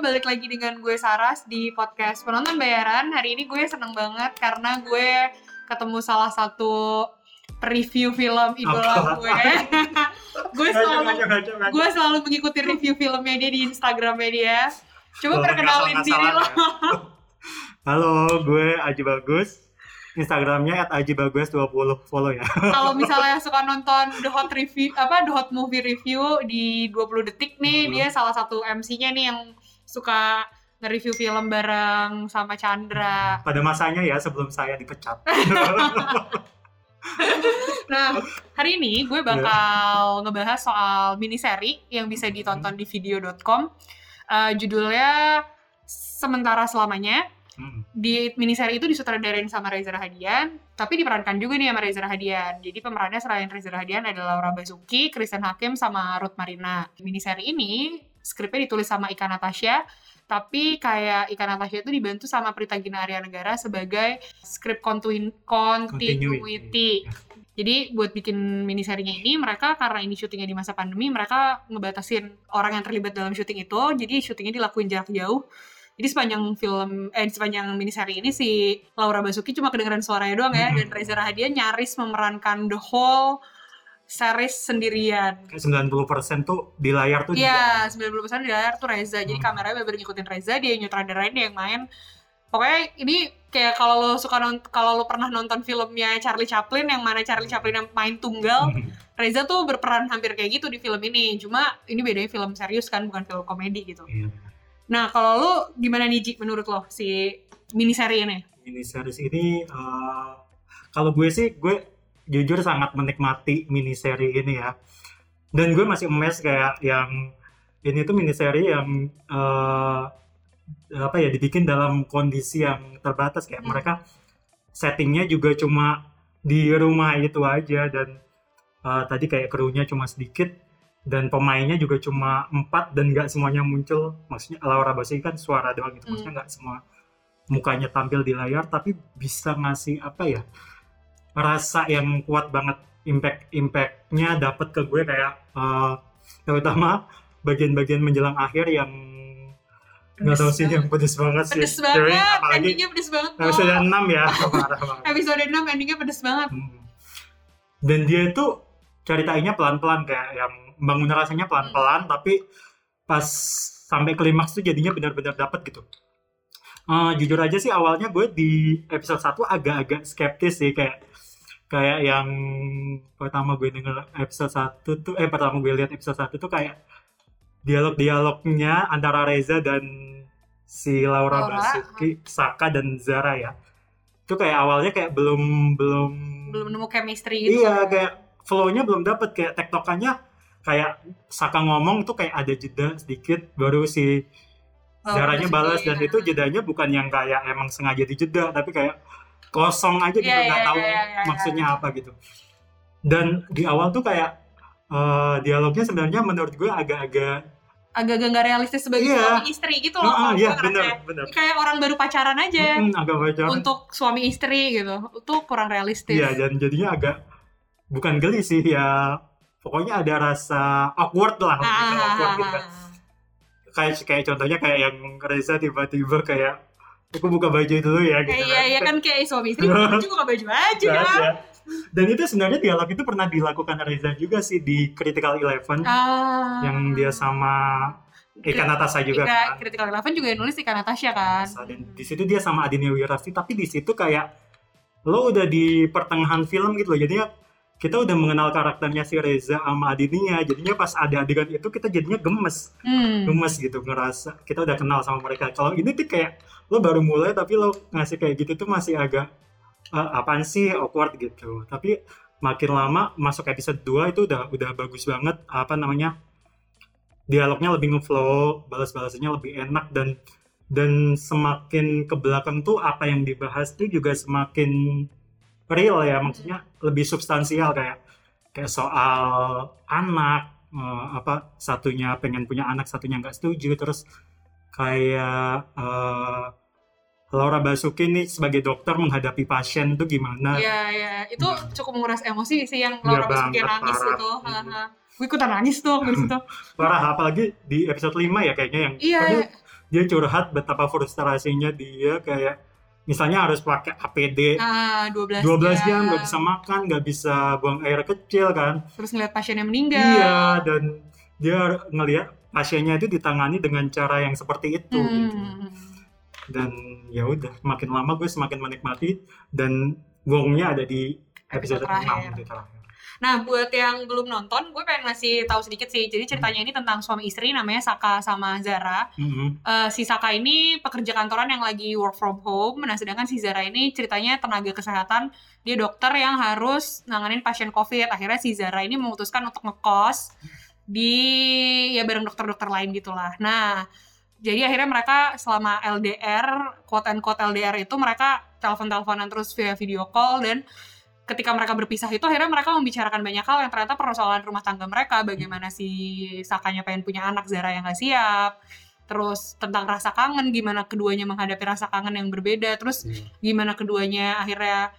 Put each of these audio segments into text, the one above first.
balik lagi dengan gue Saras di podcast penonton bayaran. Hari ini gue seneng banget karena gue ketemu salah satu review film idola gue. gue selalu gue selalu mengikuti review filmnya dia di Instagramnya dia. Coba Oh, perkenalin diri lo. Halo, gue Aji Bagus. Instagramnya at Aji Bagus 20 follow ya. Kalau misalnya suka nonton The Hot Review apa The Hot Movie Review di 20 detik nih, Hmm. dia salah satu MC-nya nih yang suka nge-review film bareng sama Chandra. Pada masanya ya sebelum saya dipecat. Nah, hari ini gue Iya. bakal ngebahas soal miniseri yang bisa ditonton di video.com. Eh, judulnya Sementara Selamanya. Hmm. Di miniseri itu disutradarain sama Reza Rahadian, tapi diperankan juga nih sama Reza Rahadian. Jadi pemerannya selain Reza Rahadian adalah Laura Basuki, Kristen Hakim, sama Ruth Marina. Miniseri ini skripnya ditulis sama Ika Natasha, tapi kayak Ika Natasha itu dibantu sama Prita Gina Arya Negara sebagai script continu- continuity. Jadi buat bikin miniserinya ini mereka karena ini syutingnya di masa pandemi mereka ngebatasin orang yang terlibat dalam syuting itu jadi syutingnya dilakuin jarak jauh. Jadi sepanjang film eh sepanjang miniseri ini si Laura Basuki cuma kedengeran suaranya doang ya Hmm. dan Reza Rahadian nyaris memerankan the whole series sendirian. Kayak 90% tuh di layar tuh Iya, 90% di layar tuh Reza. Jadi Hmm. kameranya bener ngikutin Reza, dia yang nyutradarain, dia yang main. Pokoknya ini kayak kalau lo suka kalau lo pernah nonton filmnya Charlie Chaplin yang mana Charlie Chaplin yang main tunggal, dia. Reza tuh berperan hampir kayak gitu di film ini. Cuma ini bedanya film serius kan, bukan film komedi gitu. Iya. Nah, kalau lo gimana nih Ji menurut lo si miniseri ini? Mini series ini eh, kalau gue sih gue jujur sangat menikmati mini seri ini ya. Dan gue masih emes kayak yang ini tuh mini seri yang eh, apa ya dibikin dalam kondisi yang terbatas kayak Hmm. mereka settingnya juga cuma di rumah itu aja dan eh, tadi kayak krunya cuma sedikit dan pemainnya juga cuma empat dan nggak semuanya muncul maksudnya Laura Basuki kan suara doang gitu maksudnya nggak semua mukanya tampil di layar tapi bisa ngasih apa ya rasa yang kuat banget impact impactnya dapat ke gue kayak eh, terutama bagian-bagian menjelang akhir yang nggak tahu sih yang pedes banget sih. Pedes banget, Cewek, apalagi endingnya pedes banget. Episode 6 ya. Episode 6 endingnya pedes banget. Hmm. dan dia itu ceritainnya pelan-pelan kayak yang bangun rasanya pelan-pelan tapi pas sampai klimaks tuh jadinya benar-benar dapat gitu Eh, jujur aja sih awalnya gue di episode 1 agak-agak skeptis sih kayak kayak yang pertama gue denger episode 1 tuh eh pertama gue lihat episode 1 tuh kayak dialog-dialognya antara Reza dan si Laura, Laura, Basuki, Saka dan Zara ya. Itu kayak awalnya kayak belum belum Belum nemu chemistry gitu. Iya, kayak flow-nya belum dapet kayak tektokannya kayak Saka ngomong tuh kayak ada jeda sedikit baru si Zaranya Basuki, balas dan itu jedanya bukan yang kayak emang sengaja dijeda tapi kayak kosong aja gitu Iya, nggak iya, tahu iya, iya, iya. maksudnya apa gitu. Dan di awal tuh kayak eh, dialognya sebenarnya menurut gue agak-agag agak-agak nggak realistis sebagai Iya. suami istri gitu loh. Ah, iya gue ngerasa bener bener. Kayak orang baru pacaran aja. Mm, agak wajar. Untuk suami istri gitu. Itu kurang realistis. Iya dan jadinya agak bukan geli sih ya pokoknya ada rasa awkward lah Ah, gitu, ah, awkward ah, gitu. ah. Kayak kayak contohnya kayak yang Reza tiba-tiba kayak aku buka baju dulu ya gitu Iya, iya kan kayak suami istri juga buka baju aja. Ada. dan itu sebenarnya dialog itu pernah dilakukan Reza juga sih di Critical Eleven Ah. yang dia sama Eka Natasha juga Ika, kan Critical Eleven juga yang nulis Ika Natasha kan. dan di situ dia sama Adinia Wirasti tapi di situ kayak lo udah di pertengahan film gitu loh jadinya kita udah mengenal karakternya si Reza sama Adinia jadinya pas ada adegan itu kita jadinya gemes. Hmm. gemes gitu ngerasa kita udah kenal sama mereka. Kalau ini tuh kayak lo baru mulai tapi lo ngasih kayak gitu tuh masih agak eh, apaan sih? Awkward gitu. Tapi makin lama masuk episode 2 itu udah udah bagus banget apa namanya dialognya lebih ngeflow balas-balasnya lebih enak dan dan semakin ke belakang tuh apa yang dibahas tuh juga semakin real ya maksudnya lebih substansial kayak kayak soal anak eh, apa satunya pengen punya anak satunya nggak setuju terus kayak eh, Laura Basuki nih sebagai dokter menghadapi pasien tuh gimana Iya, iya. Itu Hmm. cukup menguras emosi sih yang Iya Laura Basuki banget, nangis parah. itu. Haha. Gue ikutan nangis tuh di situ. parah apalagi di episode 5 ya kayaknya yang Iya, pokoknya dia curhat betapa frustrasinya dia kayak misalnya harus pakai APD Ah, 12, 12 jam nggak bisa makan nggak bisa buang air kecil kan Terus ngeliat pasien yang meninggal. iya dan dia ngelihat pasiennya itu ditangani dengan cara yang seperti itu Hmm. gitu. dan ya udah makin lama gue semakin menikmati dan gongnya ada di episode Episode 6 terakhir. di terakhir Nah, buat yang belum nonton, gue pengen ngasih tahu sedikit sih. Jadi ceritanya ini tentang suami istri namanya Saka sama Zara. Mhm. Eh, si Saka ini pekerja kantoran yang lagi work from home. Nah, sedangkan si Zara ini ceritanya tenaga kesehatan. Dia dokter yang harus nanganin pasien COVID. Akhirnya si Zara ini memutuskan untuk ngekos di ya bareng dokter-dokter lain gitulah. Nah, jadi akhirnya mereka selama LDR, quote and quote LDR itu mereka telepon-teleponan terus via video call dan ketika mereka berpisah itu akhirnya mereka membicarakan banyak hal yang ternyata persoalan rumah tangga mereka, bagaimana si Sakanya pengen punya anak Zara yang gak siap, terus tentang rasa kangen, gimana keduanya menghadapi rasa kangen yang berbeda, terus Iya. gimana keduanya akhirnya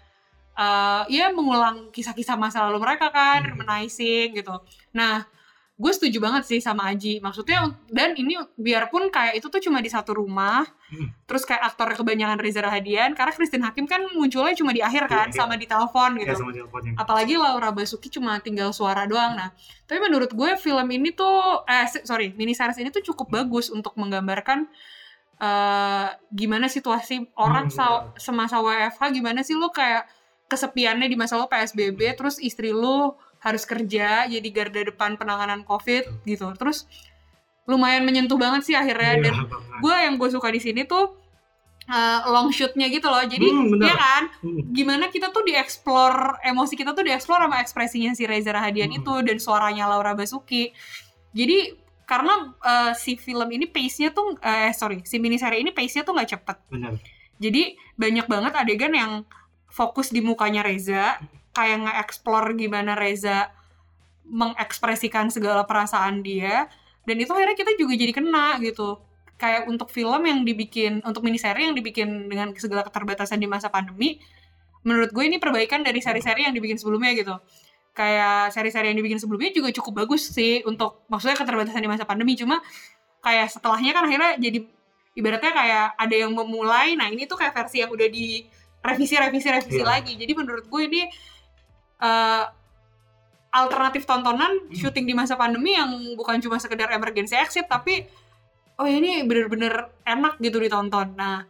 eh ya mengulang kisah-kisah masa lalu mereka kan, Hmm. reminiscing gitu. Nah, gue setuju banget sih sama Aji. Maksudnya dan ini biarpun kayak itu tuh cuma di satu rumah, Hmm. terus kayak aktornya kebanyakan Reza Rahadian, karena Christine Hakim kan munculnya cuma di akhir kan, akhir. sama di telepon ya gitu. sama teleponnya Apalagi Laura Basuki cuma tinggal suara doang. Nah, tapi menurut gue film ini tuh, eh sorry, mini series ini tuh cukup bagus untuk menggambarkan eh gimana situasi orang Hmm, sa- semasa WFH, gimana sih lu kayak kesepiannya di masa lo PSBB, terus istri lu harus kerja jadi garda depan penanganan COVID gitu. Terus lumayan menyentuh banget sih akhirnya Iya, dan gue yang gue suka di sini tuh eh, long shootnya gitu loh. Jadi Hmm, bener. ya kan, Hmm. gimana kita tuh dieksplor emosi kita tuh dieksplor sama ekspresinya si Reza Rahadian Hmm. itu dan suaranya Laura Basuki. Jadi karena eh, si film ini pace-nya tuh eh sorry, si miniseri ini pace-nya tuh nggak cepet. benar Jadi banyak banget adegan yang fokus di mukanya Reza, kayak nge-explore gimana Reza mengekspresikan segala perasaan dia, dan itu akhirnya kita juga jadi kena gitu. Kayak untuk film yang dibikin, untuk miniseri yang dibikin dengan segala keterbatasan di masa pandemi, menurut gue ini perbaikan dari seri-seri yang dibikin sebelumnya gitu. Kayak seri-seri yang dibikin sebelumnya juga cukup bagus sih untuk maksudnya keterbatasan di masa pandemi, cuma kayak setelahnya kan akhirnya jadi ibaratnya kayak ada yang memulai nah ini tuh kayak versi yang udah di revisi revisi revisi Iya. lagi jadi menurut gue ini eh, alternatif tontonan Hmm. syuting di masa pandemi yang bukan cuma sekedar emergency exit tapi oh ini bener-bener enak gitu ditonton nah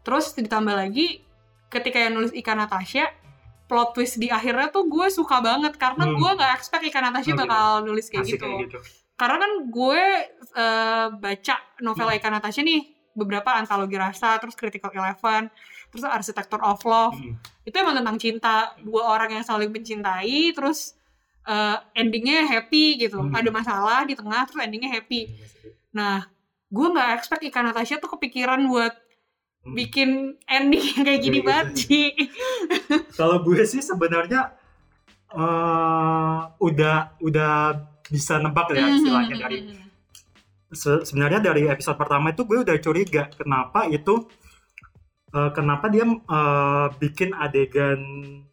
terus ditambah lagi ketika yang nulis Ika Natasha plot twist di akhirnya tuh gue suka banget karena Hmm. gue nggak expect Ika Natasha Oh, gitu. bakal nulis kayak asik gitu kayak gitu karena kan gue eh, baca novel Hmm. Eka Natasha nih beberapa antologi rasa terus Critical Eleven terus Architecture of Love Hmm. itu emang tentang cinta dua orang yang saling mencintai terus eh, endingnya happy gitu Hmm. ada masalah di tengah terus endingnya happy nah gue nggak expect Eka Natasha tuh kepikiran buat Hmm. bikin ending yang kayak gini Kayak banget gitu. Ci. kalau gue sih sebenarnya eh udah udah bisa nebak ya istilahnya dari Hmm. se- sebenarnya dari episode pertama itu gue udah curiga kenapa itu eh, kenapa dia eh, bikin adegan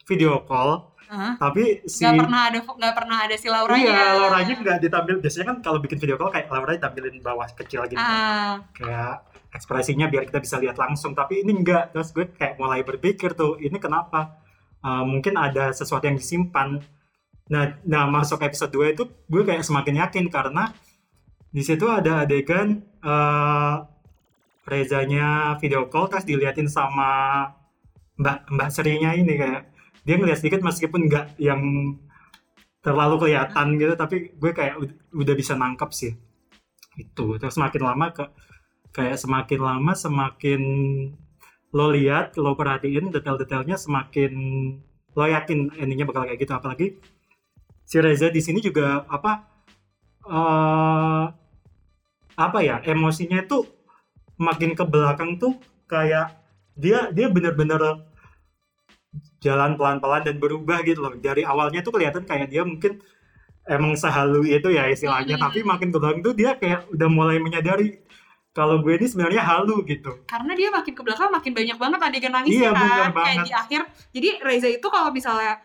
video call Hah? tapi si nggak pernah ada nggak pernah ada si Laura iya Lauranya nggak ditampil. Biasanya kan kalau bikin video call kayak Laura ditampilin bawah kecil gitu ah. Kayak ekspresinya biar kita bisa lihat langsung. Tapi ini enggak terus gue kayak mulai berpikir tuh ini kenapa? Uh, mungkin ada sesuatu yang disimpan. Nah nah masuk episode 2 itu gue kayak semakin yakin karena di situ ada adegan uh, Rezanya video call terus diliatin sama Mbak Mbak Serinya ini kayak dia ngeliat sedikit meskipun nggak yang terlalu kelihatan gitu tapi gue kayak ud- udah bisa nangkep sih. Itu terus semakin lama ke kayak semakin lama semakin lo lihat lo perhatiin detail-detailnya semakin lo yakin endingnya bakal kayak gitu. Apalagi si Reza di sini juga apa eh apa ya emosinya itu makin ke belakang tuh kayak dia dia bener-bener jalan pelan-pelan dan berubah gitu loh dari awalnya tuh kelihatan kayak dia mungkin emang sehalu itu ya istilahnya Hmm. tapi makin ke belakang tuh dia kayak udah mulai menyadari kalau gue ini sebenarnya halu gitu karena dia makin ke belakang makin banyak banget adegan nangisnya Iya, kan kayak banget. di akhir jadi Reza itu kalau misalnya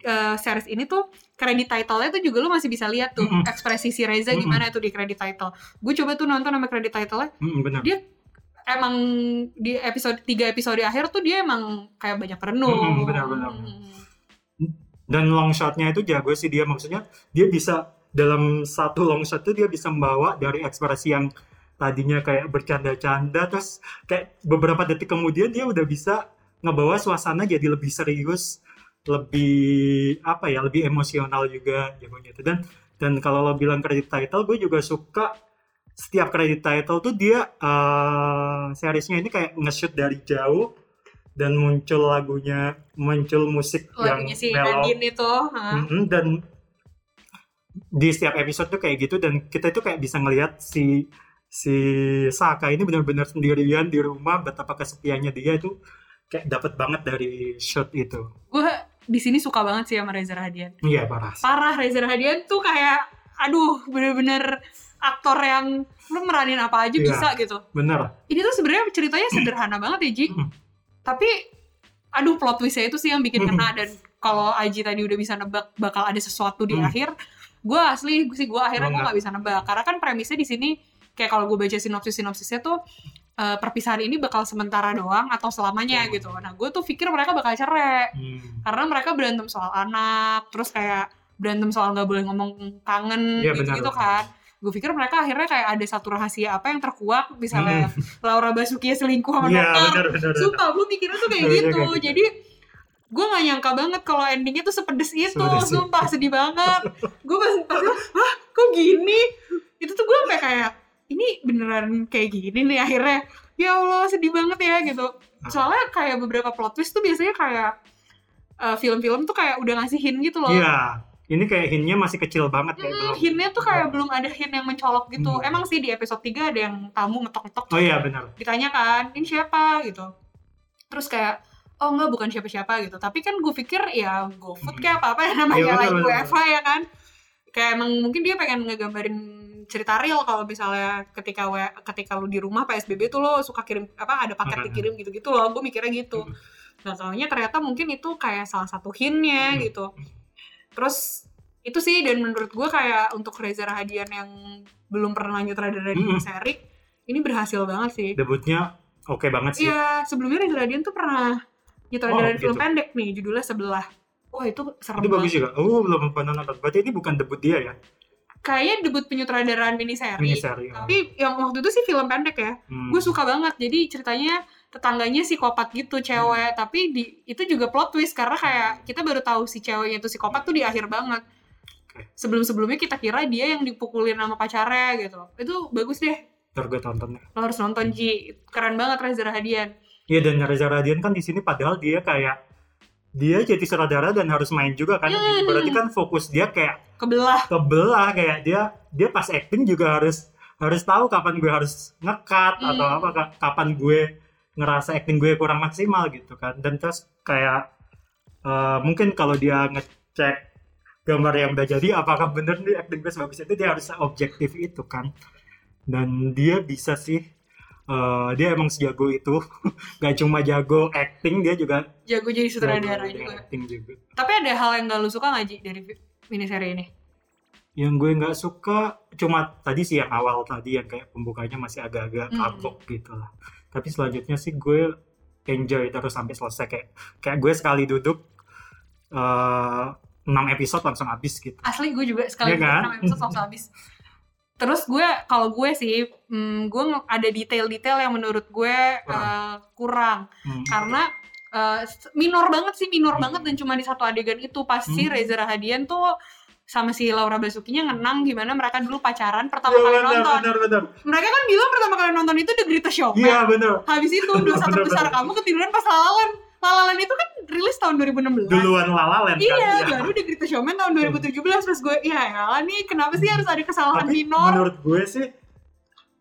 eh, series ini tuh kredit title-nya tuh juga lu masih bisa lihat tuh Mm-mm. ekspresi si Reza Mm-mm. gimana tuh di kredit title. Gue coba tuh nonton sama kredit title-nya Mm, benar Dia emang di episode tiga episode akhir tuh dia emang kayak banyak perenung. Mm-mm, benar, benar. Mm. dan long shotnya itu jago sih dia maksudnya dia bisa dalam satu long shot tuh dia bisa membawa dari ekspresi yang tadinya kayak bercanda-canda terus kayak beberapa detik kemudian dia udah bisa ngebawa suasana jadi lebih serius lebih apa ya lebih emosional juga jagonya itu dan dan kalau lo bilang kredit title gue juga suka setiap kredit title tuh dia eh seriesnya ini kayak nge-shoot dari jauh dan muncul lagunya muncul musik Lagunya yang si mellow Nadine itu. ha. Mm-mm, dan di setiap episode tuh kayak gitu dan kita itu kayak bisa ngelihat si si Saka ini benar-benar sendirian di rumah betapa kesepiannya dia itu kayak dapat banget dari shot itu Gue di sini suka banget sih sama Reza Rahadian. iya parah. Parah Reza Rahadian tuh kayak aduh bener-bener aktor yang lu meranin apa aja Iya. bisa gitu. bener Ini tuh sebenarnya ceritanya sederhana banget ya Ji. Tapi aduh plot twistnya itu sih yang bikin kena dan kalau Aji tadi udah bisa nebak bakal ada sesuatu di Mm. akhir, gue asli sih gue akhirnya gue nggak. nggak bisa nebak karena kan premisnya di sini kayak kalau gue baca sinopsis sinopsisnya tuh eh, perpisahan ini bakal sementara doang atau selamanya Hmm. gitu. Nah gue tuh pikir mereka bakal cerai Hmm. karena mereka berantem soal anak, terus kayak berantem soal nggak boleh ngomong kangen Iya, gitu, gitu kan. Gue pikir mereka akhirnya kayak ada satu rahasia apa yang terkuak, misalnya Laura Basuki selingkuh sama Hmm. Iya dokter. Sumpah, gue mikirnya tuh kayak Iya, iya, gitu. gitu. Jadi gue gak nyangka banget kalau endingnya tuh sepedes itu. Sepedes. Sumpah, sedih banget. gue pas, pas hah kok gini? Itu tuh gue sampai kayak, ini beneran kayak gini nih akhirnya. Ya Allah, sedih banget ya gitu. Ah. Soalnya kayak beberapa plot twist tuh biasanya kayak eh, film-film tuh kayak udah ngasih hint gitu loh. Iya, ini kayak hintnya masih kecil banget kayak Hmm, belum. hintnya tuh kayak belum ada hint yang mencolok gitu. Hmm. Emang sih di episode 3 ada yang tamu ngetok-ngetok Oh iya benar. ditanya kan ini siapa gitu terus kayak oh enggak bukan siapa-siapa gitu tapi kan gue pikir ya GoFood kayak apa apa ya namanya bener, bener, WFH ya kan kayak emang mungkin dia pengen ngegambarin cerita real kalau misalnya ketika W, ketika lu di rumah PSBB tuh lo suka kirim apa ada paket dikirim gitu-gitu loh gue mikirnya gitu Hmm. nggak taunya ternyata mungkin itu kayak salah satu hintnya Hmm. gitu terus itu sih dan menurut gue kayak untuk Reza Rahadian yang belum pernah nyutradara di Hmm. seri ini berhasil banget sih Debutnya oke banget sih. Iya, sebelumnya Reza Radian tuh pernah nyutradarain Oh, film gitu. pendek nih, judulnya Sebelah. Wah, itu serem Itu bagus banget. juga. Oh belum pernah nonton. Berarti ini bukan debut dia ya? Kayaknya debut penyutradaraan miniseri. Ini seri. oh. Tapi yang waktu itu sih film pendek ya. Hmm. Gue suka banget. Jadi ceritanya tetangganya psikopat gitu, cewek. Hmm. Tapi di, itu juga plot twist karena kayak kita baru tahu si ceweknya itu psikopat tuh di akhir banget. Oke. Sebelum-sebelumnya kita kira dia yang dipukulin sama pacarnya gitu. Itu bagus deh. Ntar gue tonton. Lo harus nonton Ji. Keren banget Reza Rahadian. Iya dan Reza Radian kan di sini padahal dia kayak dia jadi sutradara dan harus main juga kan. Hmm. Berarti kan fokus dia kayak Kebelah. kebelah kayak dia dia pas acting juga harus harus tahu kapan gue harus ngekat Hmm. atau apa ka- kapan gue ngerasa acting gue kurang maksimal gitu kan. Dan terus kayak eh, mungkin kalau dia ngecek gambar yang udah jadi apakah bener nih acting gue sebagus itu dia harus objektif itu kan. Dan dia bisa sih eh, dia emang sejago itu gak cuma jago acting dia juga Jago jadi sutradara juga. acting juga Tapi ada hal yang gak lu suka gak Ji dari miniseri ini? yang gue nggak suka cuma tadi sih yang awal tadi yang kayak pembukanya masih agak-agak Hmm. kagok gitu lah tapi selanjutnya sih gue enjoy terus sampai selesai kayak kayak gue sekali duduk 6 episode langsung habis gitu Asli gue juga sekali Iya kan? enam episode langsung habis. Terus gue kalau gue sih, hmm, gue ada detail-detail yang menurut gue eh, kurang Hmm. karena eh, minor banget sih minor Hmm. banget dan cuma di satu adegan itu pasti Hmm. Reza Rahadian tuh sama si Laura Basukinya ngenang gimana mereka dulu pacaran pertama Iya kali benar nonton. benar benar Mereka kan bilang pertama kali nonton itu The Greatest Showman. iya benar Habis itu Bener, terbesar bener. kamu ketiduran pas lalalan. Lalalan itu kan rilis tahun 2016. duluan La La Land kan Iya, Iya. baru The Greatest Showman tahun 2017 Terus gue, ya elah nih kenapa sih harus ada kesalahan tapi minor? menurut gue sih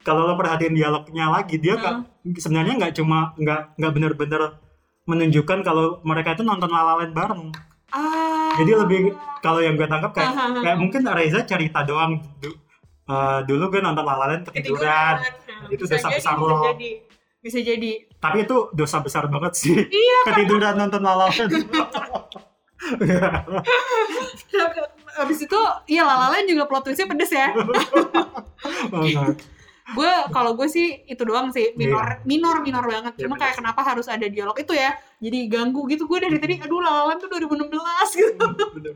kalau lo perhatiin dialognya lagi dia Hmm. sebenarnya nggak cuma nggak nggak benar-benar menunjukkan kalau mereka itu nonton La La Land bareng Ah. Jadi lebih kalau yang gue tangkap kayak Ah, ah, ah. kayak mungkin Reza cerita doang du- eh, dulu gue nonton La La Land ketiduran. Nah, Itu bisa dosa jadi, besar bisa lo. jadi. Bisa jadi. Tapi itu dosa besar banget sih. Iya, Ketiduran nonton La La Land. Abis itu, iya lalalan juga plot twistnya pedes ya. Gue kalau gue sih itu doang sih minor Iya. minor minor banget Iya, cuma bener kayak kenapa harus ada dialog itu ya jadi ganggu gitu gue dari tadi aduh lalalan tuh 2016 gitu Bener.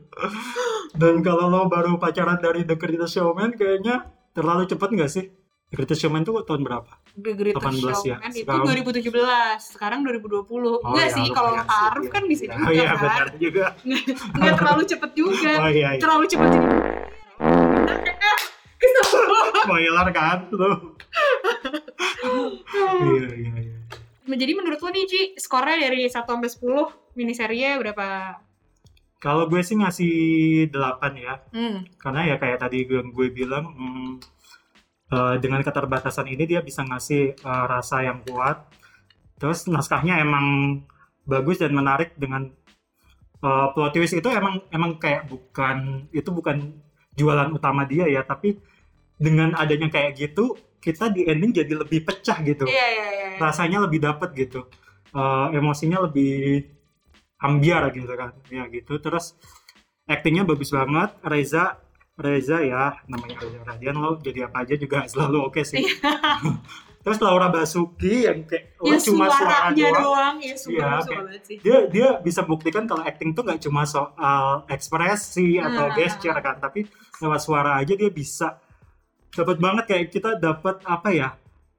Dan kalau lo baru pacaran dari The Greatest Showman kayaknya terlalu cepet nggak sih? The Greatest Showman tuh tahun berapa? The Greatest 18 ya. Showman itu Sekarang- 2017 sekarang 2020 Oh, enggak ya, sih kalau lumayan taruh kan iya. bisa Iya. juga Oh iya kan benar juga. nggak terlalu cepet juga Oh iya, iya. terlalu cepet jadi Spoiler kan lo. iya iya iya. jadi menurut lo nih Ci skornya dari 1 sampai 10 miniserinya berapa Kalau gue sih ngasih 8 ya. hmm. Karena ya kayak tadi gue, gue bilang hmm, eh, dengan keterbatasan ini dia bisa ngasih eh, rasa yang kuat. Terus naskahnya emang bagus dan menarik dengan eh, plot twist itu emang emang kayak bukan itu bukan jualan utama dia ya, tapi dengan adanya kayak gitu kita di ending jadi lebih pecah gitu. iya iya iya rasanya lebih dapet gitu. Eh, emosinya lebih ambiar gitu kan. Ya gitu. Terus aktingnya bagus banget. Reza Reza ya namanya Reza Radian lo jadi apa aja juga selalu oke sih. Terus Laura Basuki yang kayak ya cuma suara doang. doang. Ya Iya, suka kayak- sih. dia dia bisa buktikan kalau acting tuh nggak cuma soal ekspresi atau Hmm. gesture kan tapi lewat suara aja dia bisa dapat banget kayak kita dapat apa ya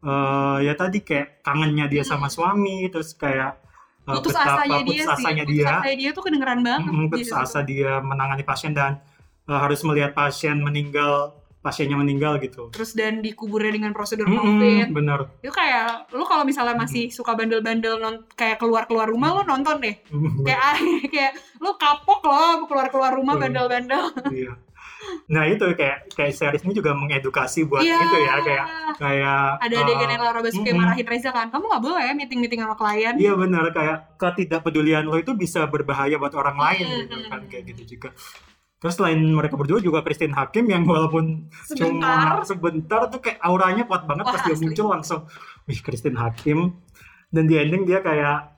eh, ya tadi kayak kangennya dia sama suami terus kayak eh, putus betapa asanya dia putus sih. asanya putus dia. asanya dia tuh kedengeran banget Mm, putus situ. asa dia menangani pasien dan eh, harus melihat pasien meninggal pasiennya meninggal gitu. Terus dan dikuburnya dengan prosedur Mm-mm, covid. bener. Itu kayak lu kalau misalnya masih suka bandel-bandel non kayak keluar keluar rumah lu nonton deh. Kayak kayak lu kapok loh keluar keluar rumah Hmm. bandel-bandel. Iya nah itu kayak kayak series ini juga mengedukasi buat Iya. itu ya kayak kayak ada eh, adegan yang Laura Basuki mm-mm. marahin Reza kan kamu nggak boleh meeting meeting sama klien Iya benar kayak ketidakpedulian lo itu bisa berbahaya buat orang lain Hmm, gitu hmm, kan kayak gitu juga. Terus selain mereka berdua juga Christine Hakim yang walaupun sebentar cuma sebentar tuh kayak auranya kuat banget Wah, pas dia asli. muncul langsung wih Christine Hakim dan di ending dia kayak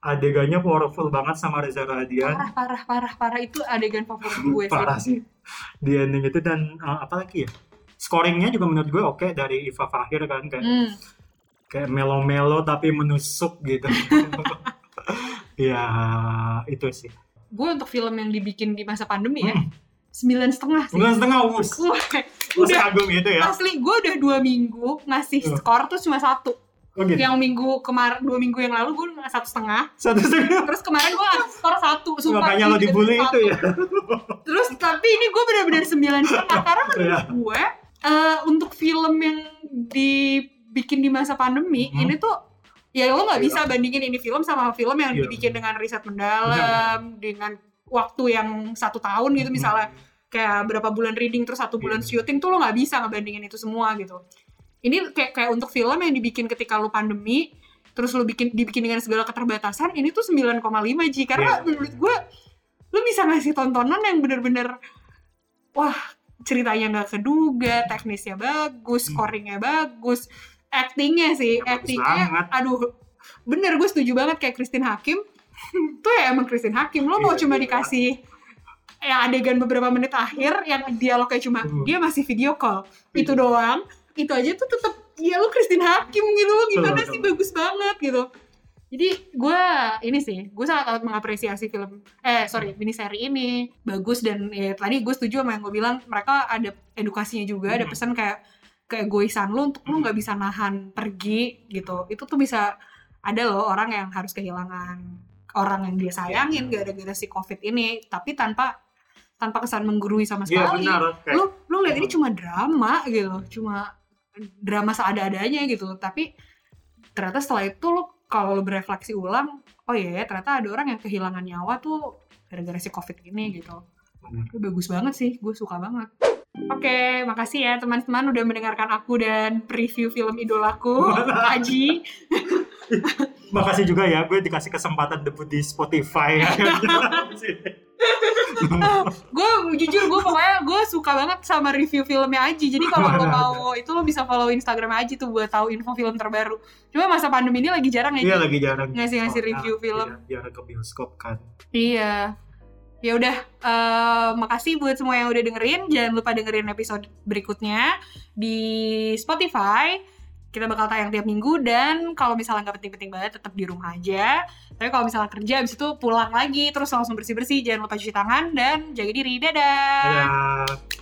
adegannya powerful banget sama Reza Radian. parah parah parah parah itu adegan favorit gue sih Parah sih di ending itu dan eh, apa lagi ya? Scoringnya juga menurut gue oke dari Iva Fahir kan kayak Hmm. kayak melo-melo tapi menusuk gitu. ya itu sih. gue untuk film yang dibikin di masa pandemi ya Hmm. sembilan setengah sih Bukan setengah us. Udah kagum itu ya? asli gue udah dua minggu ngasih Hmm. skor tuh cuma satu Oh gitu. yang minggu kemarin dua minggu yang lalu gue satu setengah Satu setengah. terus kemarin gue skor satu sumpah Makanya lo dibully itu ya. terus tapi ini gue benar-benar sembilan setengah karena menurut Iya. gue eh, untuk film yang dibikin di masa pandemi Mhm. ini tuh ya lo nggak Iya. bisa bandingin ini film sama film yang Iya. dibikin dengan riset mendalam dengan waktu yang satu tahun gitu misalnya kayak berapa bulan reading terus satu bulan Iya. syuting tuh lo nggak bisa ngebandingin itu semua gitu ini kayak kayak untuk film yang dibikin ketika lo pandemi terus lo bikin dibikin dengan segala keterbatasan ini tuh 9,5 Ji karena Iya. menurut gue lo bisa ngasih tontonan yang bener-bener wah ceritanya nggak keduga teknisnya bagus Hmm. scoringnya bagus actingnya sih Ya, actingnya aduh bener gue setuju banget kayak Christine Hakim tuh ya emang Christine Hakim lo mau Iya, cuma iya. dikasih ya adegan beberapa menit akhir yang dialognya cuma Hmm. dia masih video call itu doang itu aja tuh tetap ya lo Christine Hakim gitu lo gimana Betul, sih betul. bagus banget gitu jadi gue ini sih gue sangat amat mengapresiasi film eh sorry mini seri ini bagus dan ya tadi gue setuju sama yang gue bilang mereka ada edukasinya juga ada Hmm. pesan kayak keegoisan lo untuk lo Hmm. nggak bisa nahan pergi gitu itu tuh bisa ada loh orang yang harus kehilangan orang yang dia sayangin Iya. gara-gara si covid ini tapi tanpa tanpa kesan menggurui sama Iya sekali benar. Kayak, lu lu lihat ini cuma drama gitu cuma drama seada-adanya gitu tapi ternyata setelah itu lu kalau lu berefleksi ulang oh iya ya ternyata ada orang yang kehilangan nyawa tuh gara-gara si covid ini gitu Benar. itu bagus banget sih gue suka banget Oke, makasih ya teman-teman udah mendengarkan aku dan preview film idolaku, Aji. Makasih juga ya, gue dikasih kesempatan debut di Spotify. Gue jujur gue pokoknya gue suka banget sama review filmnya Aji. Jadi kalau lo mau itu lo bisa follow Instagram Aji tuh buat tahu info film terbaru. Cuma masa pandemi ini lagi jarang ya. Iya lagi jarang. Ngasih-ngasih Soalnya, review film. Iya, jarang ke bioskop kan. Iya. Ya udah, eh, makasih buat semua yang udah dengerin. Jangan lupa dengerin episode berikutnya di Spotify. Kita bakal tayang tiap minggu dan kalau misalnya nggak penting-penting banget tetap di rumah aja. Tapi kalau misalnya kerja abis itu pulang lagi terus langsung bersih-bersih. Jangan lupa cuci tangan dan jaga diri. Dadah. Dadah.